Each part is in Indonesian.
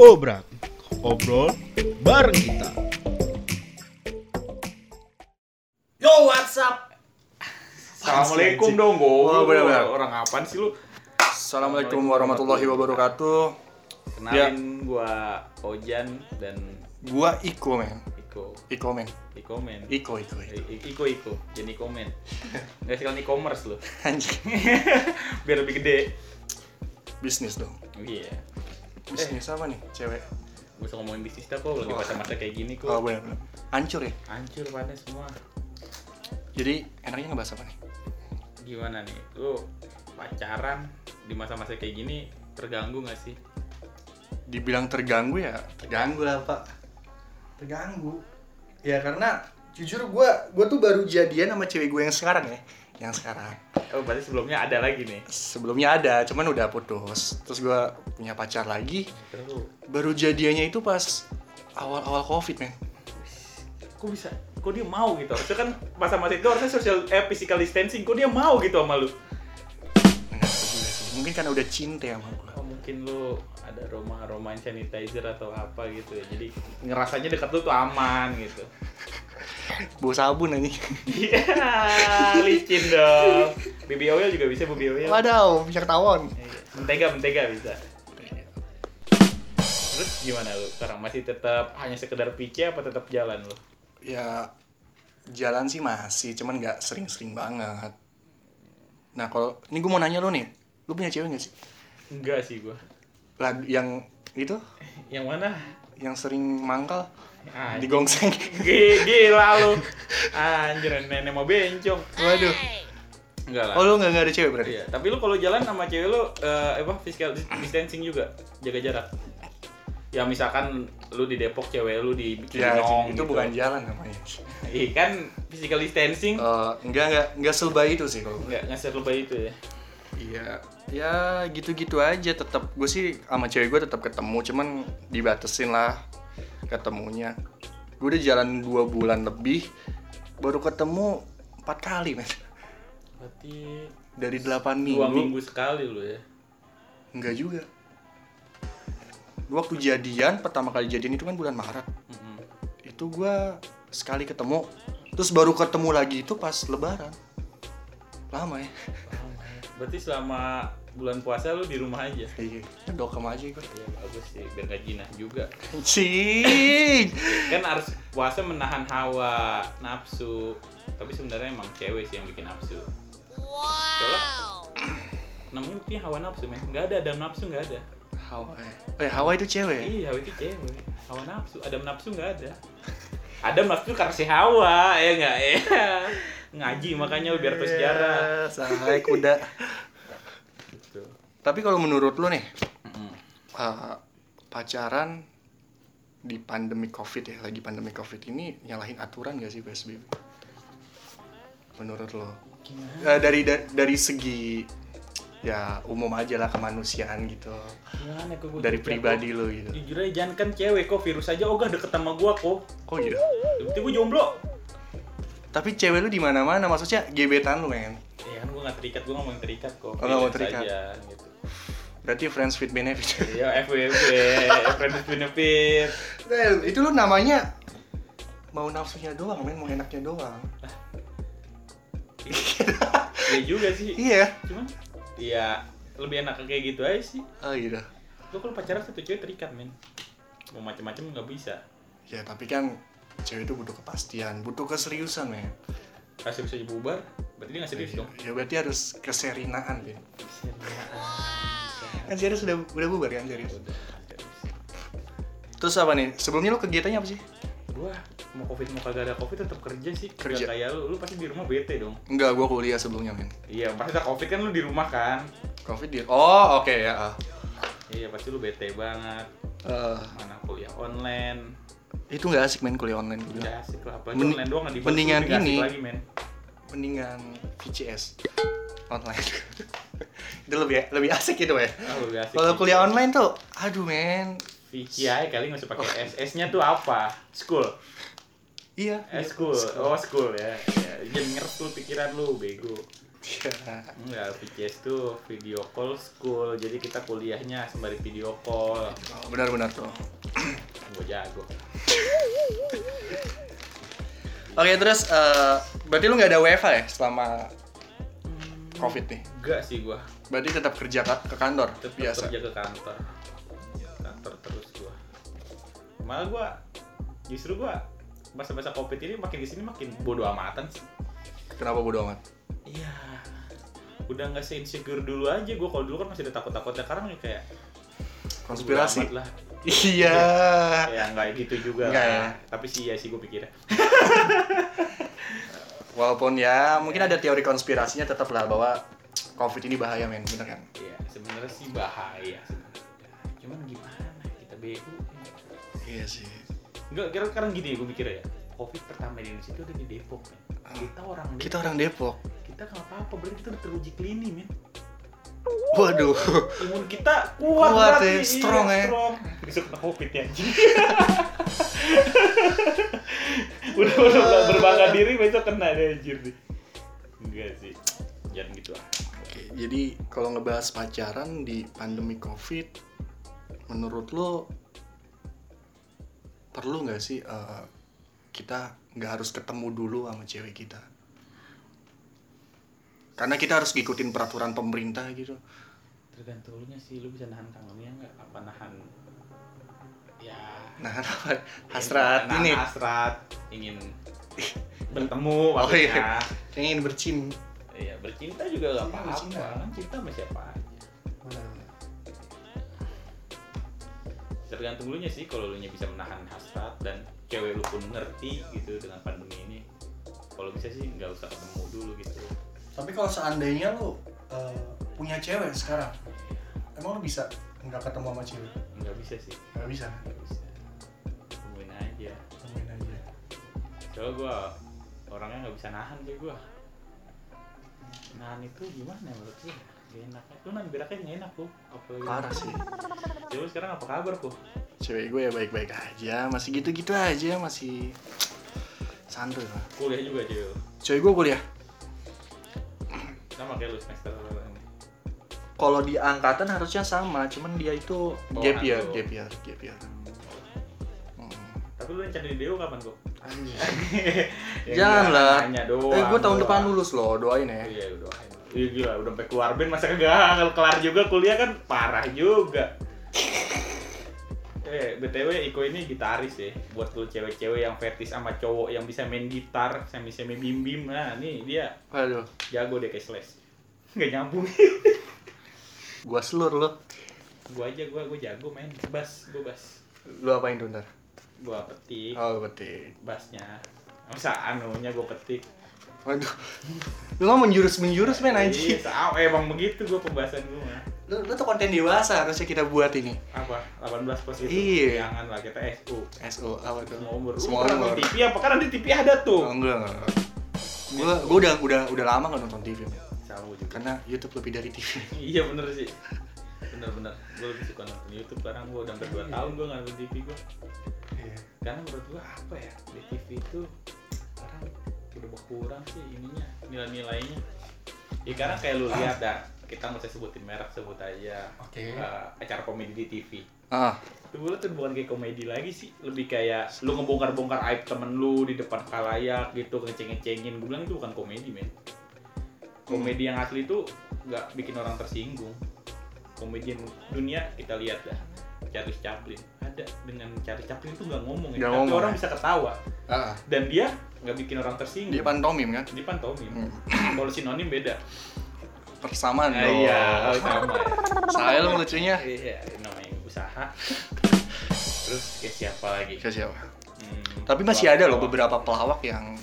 Obrak, obrol bareng kita. Yo, what's up? Assalamualaikum dong, Go. Oh, benar-benar. Orang apaan sih lu? Assalamualaikum warahmatullahi wabarakatuh. Kenalin gua Ojan dan Gua Iko men. Iko. Iko men. Iko men. Iko Iko. Iko Iko. Jadi komen. Gak sekalian e-commerce lu. Anjing. Biar lebih gede. Bisnis dong. Iya. Bisnis apa nih? Cewek. Gak usah ngomongin bisnis dah kok, lagi masa-masa kayak gini kok. Oh benar benar. Hancur ya. Hancur pada semua. Jadi enaknya ngebahas apa nih? Gimana nih? Lu pacaran di masa-masa kayak gini terganggu gak sih? Dibilang terganggu ya terganggu lah pak. Terganggu. Ya karena jujur gua gua tuh baru jadian sama cewek gue yang sekarang ya. Yang sekarang. Oh, berarti sebelumnya ada lagi nih. Sebelumnya ada, cuman udah putus. Terus gua punya pacar lagi. Terus Baru jadiannya itu pas awal-awal covid men. kok bisa kok dia mau gitu harusnya kan masa-masa itu harusnya social eh physical distancing kok dia mau gitu sama lu. Mungkin karena udah cinta sama gua. oh, mungkin lu ada aroma aroma sanitizer atau apa gitu ya jadi ngerasanya dekat lu tuh aman gitu Bau sabun anjing. iya licin dong BB oil juga bisa BB oil Wadaw, minyak tawon. Iya. mentega mentega bisa terus gimana lu sekarang masih tetap hanya sekedar PC apa tetap jalan lu Ya jalan sih masih, cuman nggak sering-sering banget. Nah kalau ini gue mau nanya lo nih, lu punya cewek nggak sih? enggak sih gua Lah yang itu, yang mana yang sering mangkal ah, di gongseng. G- Gila lu Anjir nenek mau bencong Waduh. Enggak lah Oh lu nggak nggak ada cewek berarti? Iya, tapi lu kalau jalan sama cewek lu eh, apa physical dis- distancing juga, jaga jarak. Ya misalkan lu di Depok cewek lu di Ya Cibinong itu gitu. bukan jalan namanya. Iya kan physical distancing Eh, enggak enggak enggak selebay itu sih kalau. gua. nggak ngasih lebay itu ya. Iya, ya gitu-gitu aja. Tetap gue sih sama cewek gue tetap ketemu, cuman dibatesin lah ketemunya. Gue udah jalan dua bulan lebih, baru ketemu empat kali men. Berarti Dari delapan minggu. dua minggu sekali lu ya. Enggak juga. Waktu jadian, pertama kali jadian itu kan bulan Maret. Mm-mm. Itu gue sekali ketemu, terus baru ketemu lagi itu pas Lebaran. Lama ya. Berarti selama bulan puasa lu di rumah aja. Iya, dokem aja gue. Ya bagus sih, biar gak jinah juga. Cing. Kan harus puasa menahan hawa nafsu. Tapi sebenarnya emang cewek sih yang bikin nafsu. Wow. namanya buktinya hawa nafsu men nggak ada adam nafsu nggak ada Hawa. Eh, Hawa itu cewek. iya hawa itu cewek hawa nafsu adam nafsu nggak ada adam nafsu karena si hawa ya nggak ya ngaji makanya lu biar tahu sejarah Sahai kuda. gitu Tapi kalau menurut lu nih, Mm-mm. eh, pacaran di pandemi Covid ya, lagi pandemi Covid ini nyalahin aturan gak sih PSBB? Menurut lo? Eh, dari da- dari segi ya umum aja lah kemanusiaan gitu. gimana kok Dari pribadi lo gitu. jujur aja jangan kan cewek kok virus aja ogah deket sama gua kok Oh iya. bukti gua jomblo Tapi cewek lu di mana-mana maksudnya gebetan lu, men. ya kan gua nggak terikat gua ngomong terikat kok Oh, nggak mau terikat. aja, gitu Berarti friends with benefit. ya FWB friends with benefit Well, itu lu namanya mau nafsunya doang, men, mau enaknya doang. Iya juga sih Iya. cuman ya lebih enak kayak gitu aja sih Oh gitu. lu kalau pacaran satu cewek terikat men mau macem-macem nggak bisa Ya tapi kan cewek itu butuh kepastian, butuh keseriusan, men. kasih bisa bubar berarti dia nggak serius dong Ya berarti harus keserinaan, men. Kan serius udah udah bubar kan serius. Terus apa nih? Sebelumnya lu kegiatannya apa sih? gua mau covid mau kagak ada covid tetap kerja sih Kerja. kayak lu lu pasti di rumah bete dong Enggak, gua kuliah sebelumnya, men. iya pasti ada covid kan lu di rumah kan Covid dia. Oh, oke ya. ah. iya pasti lu bete banget Eh, mana kuliah online itu nggak asik main kuliah online bilang. Gak asik lah apalagi Mending- online doang nggak mendingan ini. lagi men Mendingan VCS online. itu lebih lebih asik gitu ya. asik Kalau kuliah online tuh, aduh men. Aja kali nggak usah pakai S S nya tuh apa school Iya. Eh, school. Oh, school ya. ya jangan ngeres lu pikiran lu, bego. Ya. Enggak, VCS tuh video call school. Jadi kita kuliahnya sembari video call. Oh, Benar-benar tuh. Gue jago. Oke terus eh, berarti lu nggak ada WFH ya selama COVID nih? Enggak sih gua. Berarti tetap kerja ka- ke kantor Tetap biasa. kerja ke kantor. Kantor terus gua. Malah gua justru gua masa-masa covid ini makin ke sini makin bodo amatan sih. Kenapa bodo amat? Iya. Udah nggak se-insecure dulu aja gua kalau dulu kan masih ada takut-takutnya sekarang nih kayak Konspirasi. lah. Iya. Ya nggak gitu juga. Nggak lah. ya? Tapi sih ya sih gua pikirnya. Walaupun ya mungkin ada teori konspirasinya tetap lah bahwa COVID ini bahaya men, bener kan? Iya, sebenarnya sih bahaya sebenarnya. Cuman gimana kita bego. Iya sih. Enggak, kira sekarang gini gue mikir ya. Covid pertama di Indonesia itu ada di Depok, men. Kita orang Depok. Kita orang Depok. kita nggak apa-apa, berarti kita udah teruji klini, men. Waduh. Imun kita kuat, Kuat berarti. ya, Iya, strong ya. strong. Besok kena Covid ya, udah udah udah berbangga diri besok kena deh anjir nih. Enggak sih. Jangan gitu ah. Oke, jadi kalau ngebahas pacaran di pandemi COVID, menurut lo perlu nggak sih eh, kita nggak harus ketemu dulu sama cewek kita? Karena kita harus ngikutin peraturan pemerintah gitu. Tergantung lu nya sih, lu bisa nahan kangennya nggak? Apa nahan ya Nah, apa? Hasrat nahan ini hasrat ingin bertemu Oh, iya. ingin bercin. Iya, bercinta juga gak Iya, apa-apa. bercinta. Kan cinta sama siapa aja. Tergantung lu nya sih kalau lu nya bisa menahan hasrat dan cewek lu pun ngerti gitu dengan pandemi ini. Kalau bisa sih nggak usah ketemu dulu gitu. Tapi kalau seandainya lo eh, punya cewek sekarang, emang lo bisa nggak ketemu sama cewek? Nggak bisa sih. Nggak bisa. Nggak bisa. Tungguin aja. Temuin aja. Soalnya gua orangnya nggak bisa nahan sih gua. Nahan itu gimana ya menurut gua? Gak enak. Lu nahan beraknya nggak enak tuh. Apalagi Parah sih. Cewek sekarang apa kabar kok? Cewek gue ya baik-baik aja, masih gitu-gitu aja, masih santuy lah. Kuliah juga cewek. lu. Cewek gue kuliah. Semester. Kalau di angkatan harusnya sama, cuman dia itu gap year, lu. gap year, gap year. Tapi lu yang cari Deo kapan kok? Ya Jangan enggak, lah. Nanya doang. Eh, gue tahun doang. depan lulus loh, doain ya. Iya, udah. Iya gila, udah sampai keluar band masa kagak kelar juga kuliah kan parah juga. Eh, BTW Iko ini gitaris ya. Buat lu cewek-cewek yang fetish sama cowok yang bisa main gitar, semi-semi bim-bim. Nah, nih dia Waduh, jago deh kayak Slash. Nggak nyambung. gua selur lo. gua aja gua gua jago main bass, gua bass. Lu apain tuh ntar? Gua petik Oh, betul. bassnya. Masa anunya gua petik. Waduh. Lu mah menjurus-menjurus men Iya, anjing. sama, emang begitu gua pembahasan gua mah. Lu, lu tuh konten dewasa harusnya kita buat ini. Apa? 18 plus itu? Iya. Jangan lah kita SU. SO apa tuh? Semua umur. Semua umur. TV apa? Kan di TV ada tuh. Oh, enggak, enggak. enggak. Gua gua udah udah udah lama gak nonton TV. Gua juga. Karena YouTube lebih dari TV. Iya bener sih. Bener-bener. Gue lebih suka nonton YouTube karena gue udah hampir 2 tahun gue nggak nonton TV gue. Iya. Karena menurut gue apa ya di TV itu sekarang udah berkurang sih ininya nilai-nilainya. Ya karena kayak lu lihat dah kita nggak usah sebutin merek sebut aja Oke. eh, acara komedi di TV. Ah, gue tuh bukan kayak komedi lagi sih, lebih kayak lu ngebongkar-bongkar aib temen lu di depan kalayak gitu, ngeceng-ngecengin. Gue bilang itu bukan komedi, men. Komedi yang asli itu nggak bikin orang tersinggung. Komedian dunia kita lihat dah. Charles Chaplin ada dengan Charles Chaplin itu nggak ngomong ya, tapi orang ya. bisa ketawa ah. dan dia nggak bikin orang tersinggung. Dia pantomim kan? Dia pantomim. Hmm. Kalau sinonim beda. Persamaan Nah, dong. iya, oh, sama ya. Saya lo lucunya. Iya, namanya usaha. Terus kayak siapa lagi? Siapa siapa? Hmm, Tapi masih ada loh beberapa pelawak yang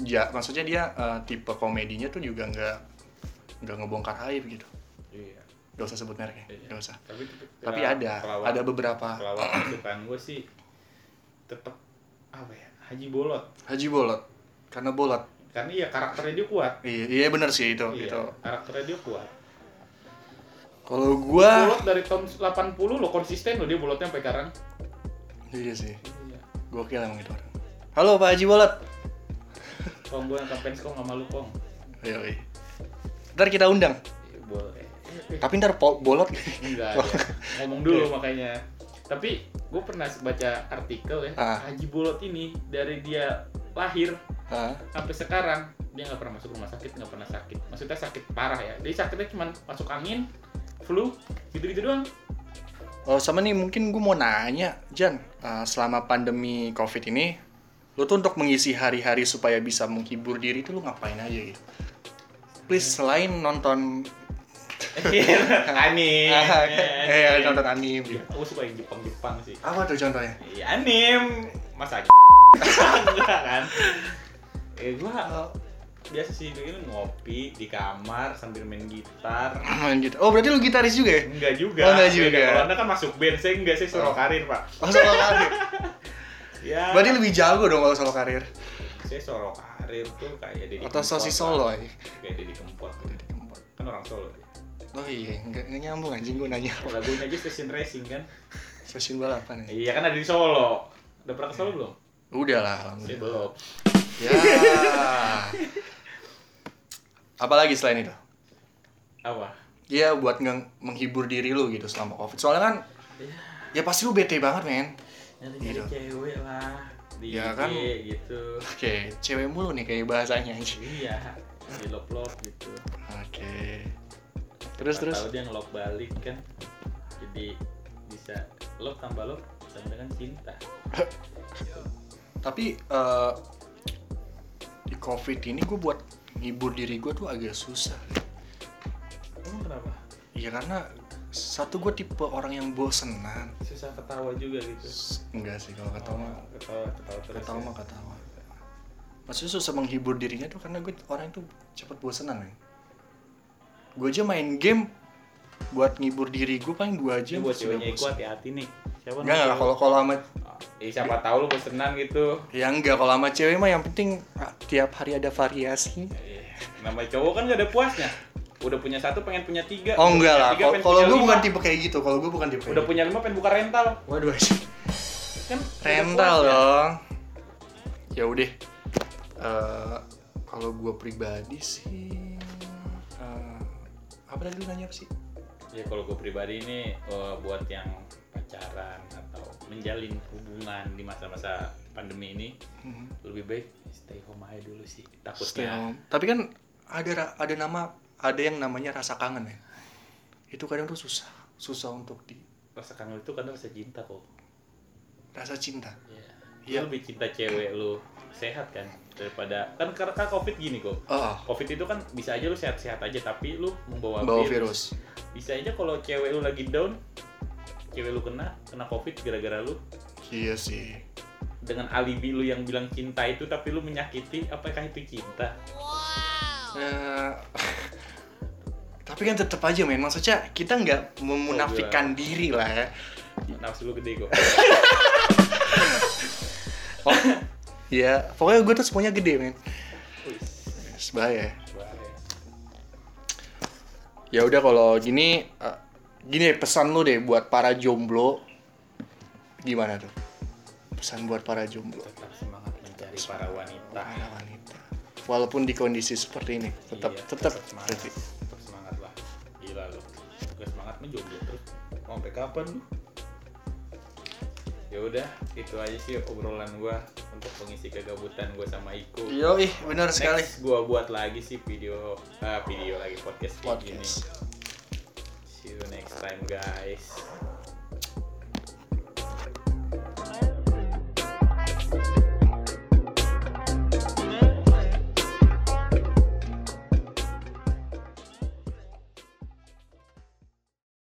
ya maksudnya dia eh, tipe komedinya tuh juga nggak nggak ngebongkar aib gitu. Iya. Gak usah sebut mereknya, Iya. gak usah. Tapi, Tapi ada, ada beberapa. pelawak kesukaan gue sih tetap apa ya Haji Bolot Haji Bolot, karena bolot. karena iya karakternya dia kuat Iya, iya bener sih itu, iya itu. karakternya dia kuat Kalau gua, Bolot dari tahun 80 lo konsisten lo dia bolotnya sampai sekarang iya sih, iya gokil emang itu orang. Halo Pak Haji Bolot. Kong gue yang kampanye kong sama lu kong Iya, iya. Ntar kita undang. Ya, boleh. Tapi ntar bolot. Enggak, ya. ngomong dulu makanya. Tapi gue pernah baca artikel ya, Ah. Haji Bolot ini dari dia lahir Hah? sampai sekarang dia nggak pernah masuk rumah sakit, nggak pernah sakit. Maksudnya sakit parah ya. Jadi sakitnya cuma masuk angin, flu, gitu-gitu doang. Oh sama nih mungkin gue mau nanya, Jan, uh, selama pandemi COVID ini, lu tuh untuk mengisi hari-hari supaya bisa menghibur diri tuh lu ngapain aja gitu? Please selain nonton anime. eh nonton anime. Aku suka yang Jepang-Jepang sih. Apa tuh contohnya? Iya anime. Masa enggak kan? Eh gua biasa sih ini ngopi di kamar sambil main gitar. Main gitu. Oh berarti lu gitaris juga ya? Enggak juga. Oh, enggak juga. Kalau Anda kan masuk band, saya enggak sih solo Oh. karir, Pak. Oh solo karir. Ya. Berarti lebih jago dong kalau solo karir. saya solo karir tuh kayak Deddy Atau Kempot sosis solo aja. Kayak Deddy Kempot. Kan orang Solo. dia. Oh iya, nggak, nggak nyambung anjing gue nanya. Lagunya aja Station Racing kan. Stasiun balapan ya? Iya kan ada di Solo. Udah pernah ke Solo belum? Udah lah, Saya alhamdulillah. belum. Ya. Apalagi selain itu? Apa? Iya buat nge- menghibur diri lu gitu selama covid. Soalnya kan ya pasti lu bete banget men. Nyari Gitu. cewek lah. Di Ya IG kan. gitu. Oke, cewek mulu nih kayak bahasanya. Iya. Di love love gitu. Oke. Terus terus. Tahu dia ngelok balik kan. Jadi bisa love tambah love sama dengan cinta. Tapi eh, di covid ini gue buat ngibur diri gue tuh agak susah. Emang kenapa? Iya karena satu gue tipe orang yang bosenan. Susah ketawa juga gitu. Enggak sih kalau ketawa Oh, ketawa ketawa terus. ketawa ya. mah ketawa. Maksudnya susah menghibur dirinya tuh karena gue orang itu cepet bosenan men. Gue aja main game buat ngibur diri gue paling dua jam buat ceweknya bosen. hati-hati nih. Siapa Enggak enggak kalau kalau sama Eh, siapa tahu lu bosenan gitu. ya enggak kalau sama cewek mah yang penting ah, tiap hari ada variasi. Eh, Nama cowok kan gak ada puasnya. Udah punya satu pengen punya tiga. Oh enggak lah. Kalau gue bukan tipe kayak gitu. Kalau gue bukan tipe. Udah punya lima pengen buka rental. Waduh. Kan rental dong. Ya udah. Eh, kalau gue pribadi sih eh, apa tadi lu nanya apa sih? Ya kalau gue pribadi ini eh, buat yang pacaran atau menjalin hubungan di masa-masa pandemi ini Hmm. lebih baik stay home aja dulu sih. Stay Takutnya home. Tapi kan ada ada nama ada yang namanya rasa kangen ya. Itu kadang tuh susah, susah untuk di rasa kangen itu kan rasa cinta kok. rasa cinta. Iya. Lu lebih cinta cewek lu sehat kan daripada kan karena kan covid gini kok. Oh, Covid itu kan bisa aja lu sehat-sehat aja tapi lu membawa bawa virus. Bisa aja kalau cewek lu lagi down, cewek lu kena kena covid gara-gara lu Iya sih. dengan alibi lu yang bilang cinta itu tapi lu menyakiti apakah itu cinta? Eh, tapi kan tetap aja men, maksudnya kita nggak memunafikan diri lah ya. Nafsu lu gede kok. Oh, iya, pokoknya gue tuh semuanya gede men. Sebaya. bahaya. Ya udah kalau gini, eh, gini pesan lu deh buat para jomblo. Gimana tuh? Pesan buat para jomblo. Tetap semangat mencari para wanita. Para wanita. Walaupun di kondisi seperti ini, tetap Iya, tetap. Tetap semangat. Gak semangat menjomblo terus. Sampai kapan lu? Ya udah, itu aja sih obrolan gua untuk pengisi kegabutan gua sama Iko. Yo, ih benar sekali. Gua buat lagi sih video ah, video lagi podcast kayak gini. Podcast. See you next time guys.